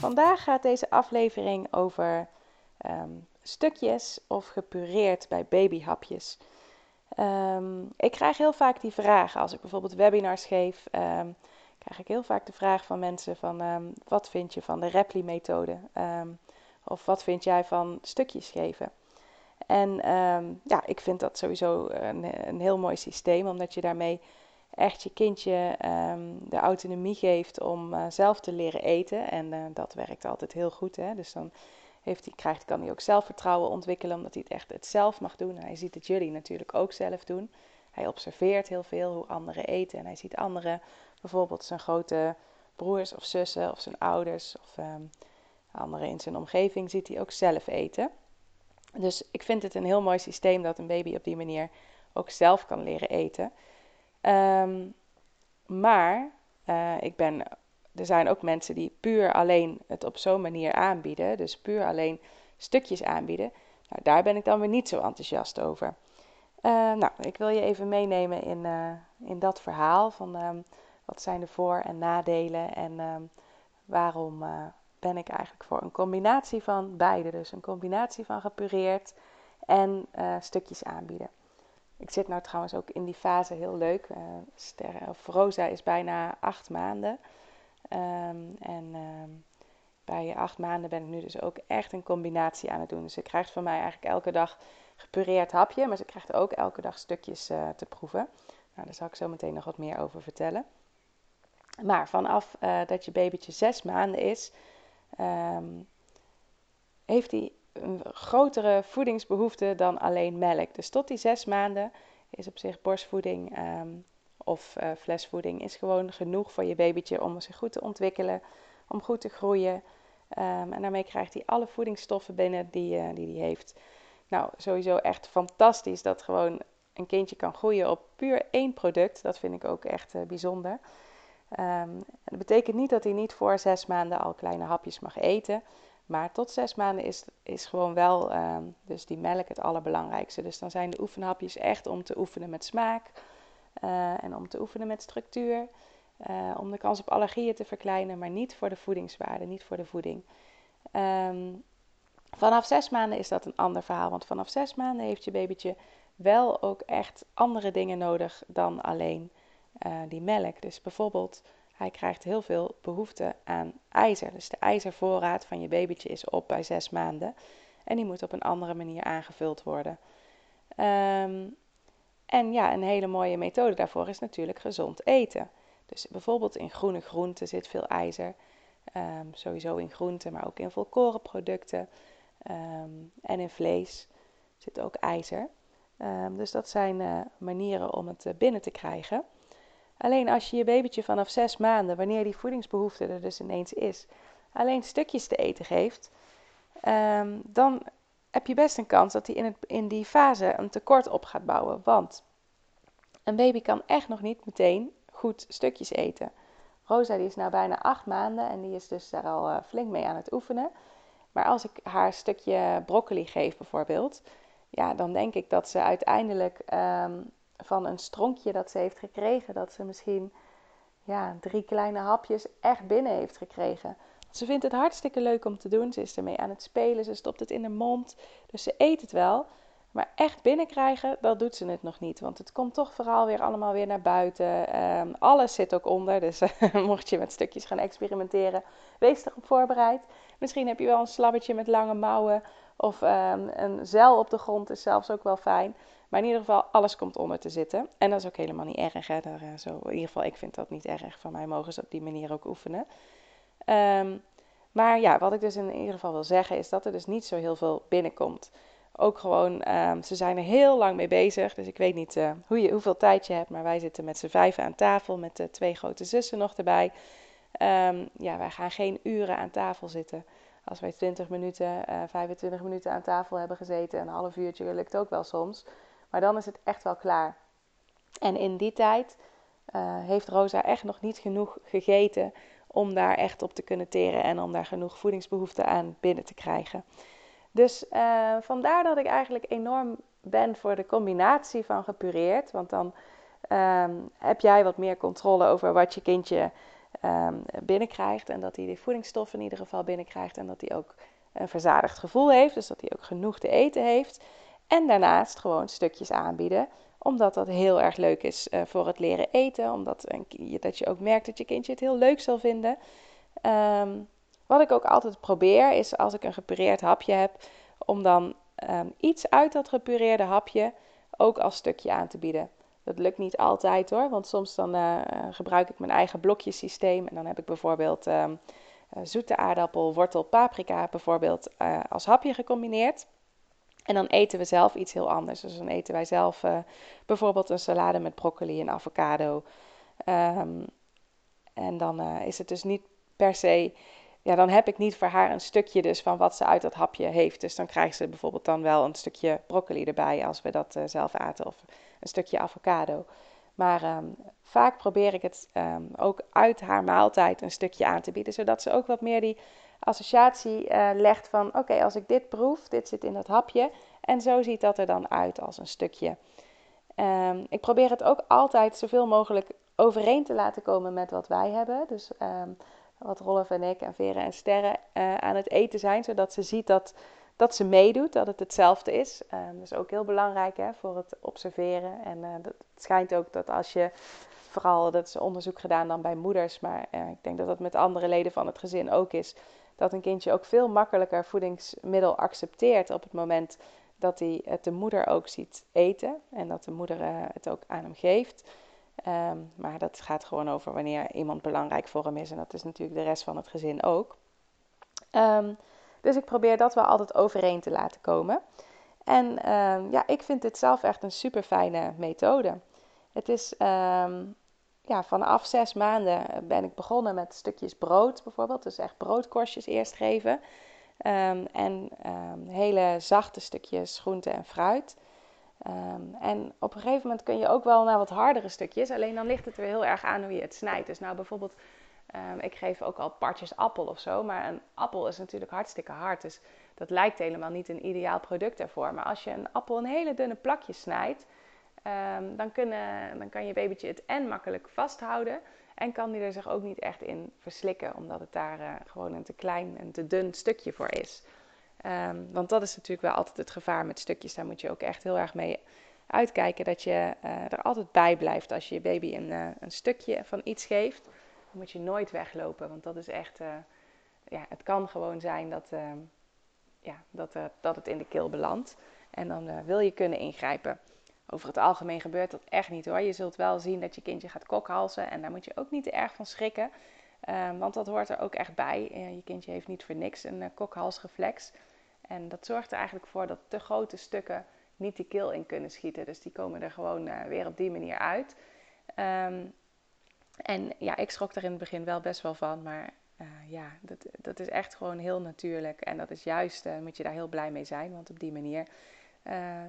Vandaag gaat deze aflevering over ehm, stukjes of gepureerd bij babyhapjes. Um, ik krijg heel vaak die vraag als ik bijvoorbeeld webinars geef. Um, krijg ik heel vaak de vraag van mensen van wat vind je van de Repli-methode? of wat vind jij van stukjes geven? En ja, ik vind dat sowieso een, een heel mooi systeem, omdat je daarmee echt je kindje um, de autonomie geeft om uh, zelf te leren eten. En uh, dat werkt altijd heel goed. Hè? Dus dan heeft hij, krijgt, kan hij ook zelfvertrouwen ontwikkelen, omdat hij het echt het zelf mag doen. En hij ziet het jullie natuurlijk ook zelf doen. Hij observeert heel veel hoe anderen eten. En hij ziet anderen, bijvoorbeeld zijn grote broers of zussen of zijn ouders of um, anderen in zijn omgeving, ziet hij ook zelf eten. Dus ik vind het een heel mooi systeem dat een baby op die manier ook zelf kan leren eten. Um, maar uh, ik ben, er zijn ook mensen die puur alleen het op zo'n manier aanbieden. Dus puur alleen stukjes aanbieden. Nou, daar ben ik dan weer niet zo enthousiast over. Uh, nou, ik wil je even meenemen in, uh, in dat verhaal van um, wat zijn de voor- en nadelen en um, waarom ben ik eigenlijk voor een combinatie van beide. Dus een combinatie van gepureerd en stukjes aanbieden. Ik zit nou trouwens ook in die fase heel leuk. Uh, Sterre, of Rosa is bijna acht maanden. Um, en um, bij acht maanden ben ik nu dus ook echt een combinatie aan het doen. Dus ze krijgt van mij eigenlijk elke dag gepureerd hapje, maar ze krijgt ook elke dag stukjes uh, te proeven. Nou, daar zal ik zo meteen nog wat meer over vertellen. Maar vanaf uh, dat je babytje zes maanden is, um, heeft hij een grotere voedingsbehoefte dan alleen melk. Dus tot die zes maanden is op zich borstvoeding um, of uh, flesvoeding is gewoon genoeg voor je babytje om zich goed te ontwikkelen, om goed te groeien. Um, en daarmee krijgt hij alle voedingsstoffen binnen die hij uh, die die heeft. Nou, sowieso echt fantastisch dat gewoon een kindje kan groeien op puur één product. Dat vind ik ook echt uh, bijzonder. Um, dat betekent niet dat hij niet voor zes maanden al kleine hapjes mag eten. Maar tot zes maanden is, is gewoon wel uh, dus die melk het allerbelangrijkste. Dus dan zijn de oefenhapjes echt om te oefenen met smaak uh, en om te oefenen met structuur. Uh, om de kans op allergieën te verkleinen, maar niet voor de voedingswaarde, niet voor de voeding. Um, vanaf zes maanden is dat een ander verhaal. Want vanaf zes maanden heeft je babytje wel ook echt andere dingen nodig dan alleen uh, die melk. Dus bijvoorbeeld hij krijgt heel veel behoefte aan ijzer. Dus de ijzervoorraad van je babytje is op bij zes maanden. En die moet op een andere manier aangevuld worden. Um, en ja, een hele mooie methode daarvoor is natuurlijk gezond eten. Dus bijvoorbeeld in groene groenten zit veel ijzer. Um, sowieso in groenten, maar ook in volkorenproducten. Um, en in vlees zit ook ijzer. dus dat zijn uh, manieren om het uh, binnen te krijgen. Alleen als je je babytje vanaf zes maanden, wanneer die voedingsbehoefte er dus ineens is, alleen stukjes te eten geeft, um, dan heb je best een kans dat hij in, in die fase een tekort op gaat bouwen. Want een baby kan echt nog niet meteen goed stukjes eten. Rosa die is nu bijna acht maanden en die is dus daar al uh, flink mee aan het oefenen. Maar als ik haar een stukje broccoli geef bijvoorbeeld, ja, dan denk ik dat ze uiteindelijk um, van een stronkje dat ze heeft gekregen, dat ze misschien ja, drie kleine hapjes echt binnen heeft gekregen. Ze vindt het hartstikke leuk om te doen. Ze is ermee aan het spelen. Ze stopt het in de mond. Dus ze eet het wel. Maar echt binnenkrijgen, dat doet ze het nog niet. Want het komt toch vooral weer allemaal weer naar buiten. Um, alles zit ook onder. Dus mocht je met stukjes gaan experimenteren, wees erop voorbereid. Misschien heb je wel een slabbertje met lange mouwen. Of um, een zeil op de grond is zelfs ook wel fijn. Maar in ieder geval, alles komt onder te zitten. En dat is ook helemaal niet erg. Zo, in ieder geval, ik vind dat niet erg. Van mij mogen ze op die manier ook oefenen. Um, maar ja, wat ik dus in ieder geval wil zeggen, is dat er dus niet zo heel veel binnenkomt. Ook gewoon, um, ze zijn er heel lang mee bezig. Dus ik weet niet uh, hoe je, hoeveel tijd je hebt. Maar wij zitten met z'n vijven aan tafel met de twee grote zussen nog erbij. Um, ja, wij gaan geen uren aan tafel zitten. Als wij 20 minuten, uh, 25 minuten aan tafel hebben gezeten, een half uurtje lukt ook wel soms. Maar dan is het echt wel klaar. En in die tijd uh, heeft Rosa echt nog niet genoeg gegeten om daar echt op te kunnen teren en om daar genoeg voedingsbehoeften aan binnen te krijgen. Dus uh, vandaar dat ik eigenlijk enorm ben voor de combinatie van gepureerd. Want dan um, heb jij wat meer controle over wat je kindje um, binnenkrijgt. En dat hij de voedingsstoffen in ieder geval binnenkrijgt. En dat hij ook een verzadigd gevoel heeft. Dus dat hij ook genoeg te eten heeft. En daarnaast gewoon stukjes aanbieden omdat dat heel erg leuk is uh, voor het leren eten. Omdat dat je ook merkt dat je kindje het heel leuk zal vinden. Um, wat ik ook altijd probeer is als ik een gepureerd hapje heb. Om dan um, iets uit dat gepureerde hapje ook als stukje aan te bieden. Dat lukt niet altijd hoor, want soms dan uh, gebruik ik mijn eigen blokjesysteem. En dan heb ik bijvoorbeeld um, zoete aardappel, wortel, paprika bijvoorbeeld als hapje gecombineerd. En dan eten we zelf iets heel anders. Dus dan eten wij zelf uh, bijvoorbeeld een salade met broccoli en avocado. Um, en dan uh, is het dus niet per se. Ja, dan heb ik niet voor haar een stukje dus van wat ze uit dat hapje heeft. Dus dan krijgt ze bijvoorbeeld dan wel een stukje broccoli erbij als we dat uh, zelf aten. Of een stukje avocado. Maar um, vaak probeer ik het um, ook uit haar maaltijd een stukje aan te bieden. Zodat ze ook wat meer die associatie uh, legt van: oké, als ik dit proef, dit zit in dat hapje. En zo ziet dat er dan uit als een stukje. Um, ik probeer het ook altijd zoveel mogelijk overeen te laten komen met wat wij hebben. Dus um, wat Rolf en ik en Veren en Sterren uh, aan het eten zijn, zodat ze ziet dat, dat ze meedoet, dat het hetzelfde is. Um, dat is ook heel belangrijk hè, voor het observeren. En uh, dat, het schijnt ook dat als je vooral, dat is onderzoek gedaan dan bij moeders, maar ik denk dat dat met andere leden van het gezin ook is dat een kindje ook veel makkelijker voedingsmiddel accepteert op het moment dat hij het de moeder ook ziet eten en dat de moeder uh, het ook aan hem geeft. Um, maar dat gaat gewoon over wanneer iemand belangrijk voor hem is en dat is natuurlijk de rest van het gezin ook. Um, dus ik probeer dat wel altijd overeen te laten komen. En um, ja, ik vind dit zelf echt een super fijne methode. Het is ja, vanaf zes maanden ben ik begonnen met stukjes brood bijvoorbeeld. Dus echt broodkorstjes eerst geven. Um, en um, hele zachte stukjes groente en fruit. Um, en op een gegeven moment kun je ook wel naar wat hardere stukjes. Alleen dan ligt het er heel erg aan hoe je het snijdt. Dus nou bijvoorbeeld, ik geef ook al partjes appel of zo. Maar een appel is natuurlijk hartstikke hard. Dus dat lijkt helemaal niet een ideaal product ervoor. Maar als je een appel in hele dunne plakjes snijdt Um, dan, kunnen, dan kan je babytje het en makkelijk vasthouden. En kan die er zich ook niet echt in verslikken, omdat het daar uh, gewoon een te klein en te dun stukje voor is. Um, want dat is natuurlijk wel altijd het gevaar met stukjes. Daar moet je ook echt heel erg mee uitkijken dat je uh, er altijd bij blijft als je je baby een, uh, een stukje van iets geeft. Dan moet je nooit weglopen, want dat is echt. ja, het kan gewoon zijn dat, ehm, ja, dat, dat het in de keel belandt. En dan wil je kunnen ingrijpen. Over het algemeen gebeurt dat echt niet hoor. Je zult wel zien dat je kindje gaat kokhalzen en daar moet je ook niet te erg van schrikken. Um, want dat hoort er ook echt bij. Uh, je kindje heeft niet voor niks een uh, kokhalsreflex. En dat zorgt er eigenlijk voor dat te grote stukken niet die keel in kunnen schieten. Dus die komen er gewoon uh, weer op die manier uit. Um, en ja, ik schrok er in het begin wel best wel van. Maar ja, dat, dat is echt gewoon heel natuurlijk. En dat is juist, moet je daar heel blij mee zijn. Want op die manier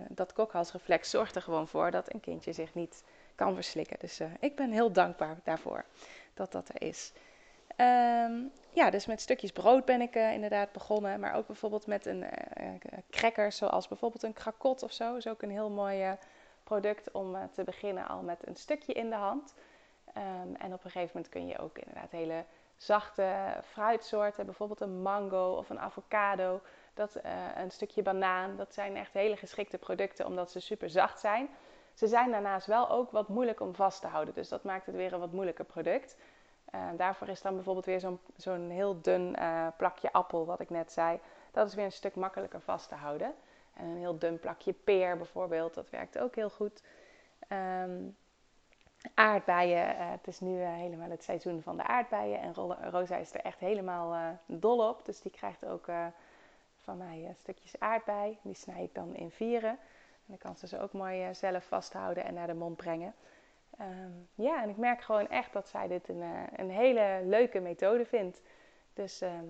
dat kokhalsreflex zorgt er gewoon voor dat een kindje zich niet kan verslikken. Dus uh, ik ben heel dankbaar daarvoor dat dat er is. Um, ja, dus met stukjes brood ben ik uh, inderdaad begonnen. Maar ook bijvoorbeeld met een cracker, zoals bijvoorbeeld een krakot of zo. is ook een heel mooi product om te beginnen al met een stukje in de hand. Um, en op een gegeven moment kun je ook inderdaad hele zachte fruitsoorten, bijvoorbeeld een mango of een avocado dat, uh, een stukje banaan. Dat zijn echt hele geschikte producten omdat ze super zacht zijn. Ze zijn daarnaast wel ook wat moeilijk om vast te houden. Dus dat maakt het weer een wat moeilijker product. Uh, daarvoor is dan bijvoorbeeld weer zo'n heel dun uh, plakje appel, wat ik net zei. Dat is weer een stuk makkelijker vast te houden. En een heel dun plakje peer bijvoorbeeld, dat werkt ook heel goed. Um, aardbeien, het is nu helemaal het seizoen van de aardbeien. En Rosa is er echt helemaal dol op. Dus die krijgt ook van mij stukjes aardbei. Die snij ik dan in vieren. En dan kan ze ze ook mooi zelf vasthouden en naar de mond brengen. Ehm, ja, en ik merk gewoon echt dat zij dit een, eh, een hele leuke methode vindt. Dus ehm,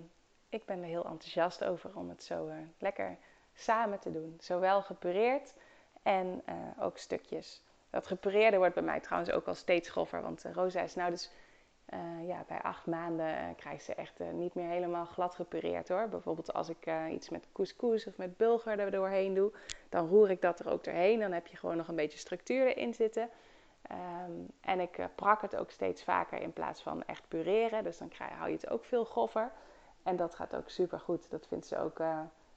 ik ben er heel enthousiast over om het zo lekker samen te doen. Zowel gepureerd en ook stukjes. Dat gepureerde wordt bij mij trouwens ook al steeds groffer. Want Rosa is nou dus uh, ja, bij acht maanden uh, krijgt ze echt niet meer helemaal glad gepureerd hoor. Bijvoorbeeld als ik iets met couscous of met bulgur er doorheen doe, dan roer ik dat er ook doorheen. Dan heb je gewoon nog een beetje structuur erin zitten. Um, en ik prak het ook steeds vaker in plaats van echt pureren. Dus dan krijg, hou je het ook veel groffer. En dat gaat ook super goed. Dat vindt ze ook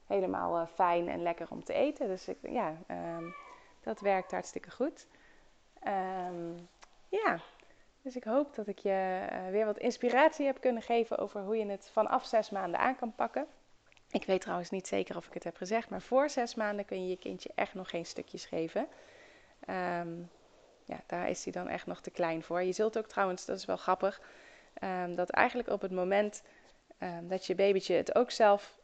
helemaal fijn en lekker om te eten. Dus ik, ja, um, dat werkt hartstikke goed. Um, ja, dus ik hoop dat ik je uh, weer wat inspiratie heb kunnen geven over hoe je het vanaf zes maanden aan kan pakken. Ik weet trouwens niet zeker of ik het heb gezegd, maar voor zes maanden kun je je kindje echt nog geen stukjes geven. Um, ja, daar is hij dan echt nog te klein voor. Je zult ook trouwens, dat is wel grappig, um, dat eigenlijk op het moment dat je babytje het ook zelf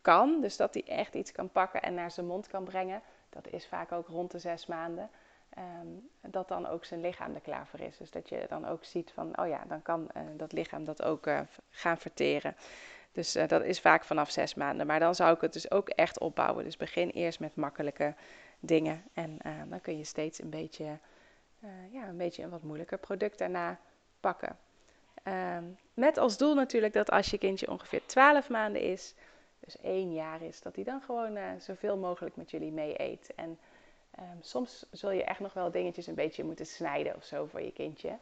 kan, dus dat hij echt iets kan pakken en naar zijn mond kan brengen, dat is vaak ook rond de zes maanden. Um, dat dan ook zijn lichaam er klaar voor is. Dus dat je dan ook ziet van, oh ja, dan kan uh, dat lichaam dat ook uh, gaan verteren. Dus uh, dat is vaak vanaf zes maanden. Maar dan zou ik het dus ook echt opbouwen. Dus begin eerst met makkelijke dingen. En dan kun je steeds een beetje, ja, een beetje een wat moeilijker product daarna pakken. Um, met als doel natuurlijk dat als je kindje ongeveer 12 maanden is, dus één jaar is, dat hij dan gewoon zoveel mogelijk met jullie mee eet. En Um, soms zul je echt nog wel dingetjes een beetje moeten snijden of zo voor je kindje.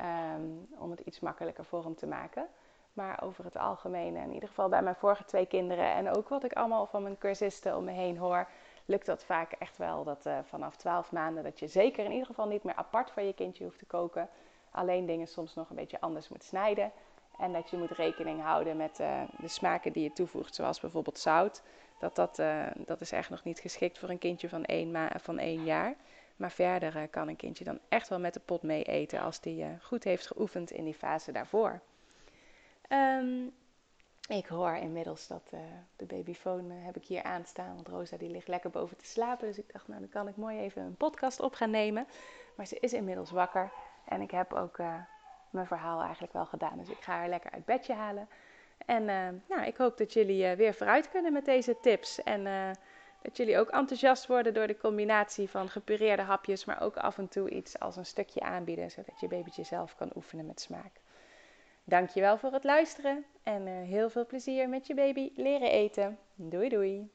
Um, om het iets makkelijker voor hem te maken. Maar over het algemeen, in ieder geval bij mijn vorige twee kinderen en ook wat ik allemaal van mijn cursisten om me heen hoor, lukt dat vaak echt wel. Dat uh, vanaf 12 maanden dat je zeker in ieder geval niet meer apart voor je kindje hoeft te koken. Alleen dingen soms nog een beetje anders moet snijden. En dat je moet rekening houden met uh, de smaken die je toevoegt, zoals bijvoorbeeld zout dat, dat, uh, dat is echt nog niet geschikt voor een kindje van één, van één jaar. Maar verder uh, kan een kindje dan echt wel met de pot mee eten als die goed heeft geoefend in die fase daarvoor. Um, ik hoor inmiddels dat de babyfoon heb ik hier aanstaan, want Rosa die ligt lekker boven te slapen. Dus ik dacht, nou dan kan ik mooi even een podcast op gaan nemen. Maar ze is inmiddels wakker en ik heb ook mijn verhaal eigenlijk wel gedaan. Dus ik ga haar lekker uit bedje halen. En uh, nou, ik hoop dat jullie uh, weer vooruit kunnen met deze tips. En uh, dat jullie ook enthousiast worden door de combinatie van gepureerde hapjes, maar ook af en toe iets als een stukje aanbieden, zodat je babytje zelf kan oefenen met smaak. Dankjewel voor het luisteren en heel veel plezier met je baby leren eten. Doei doei!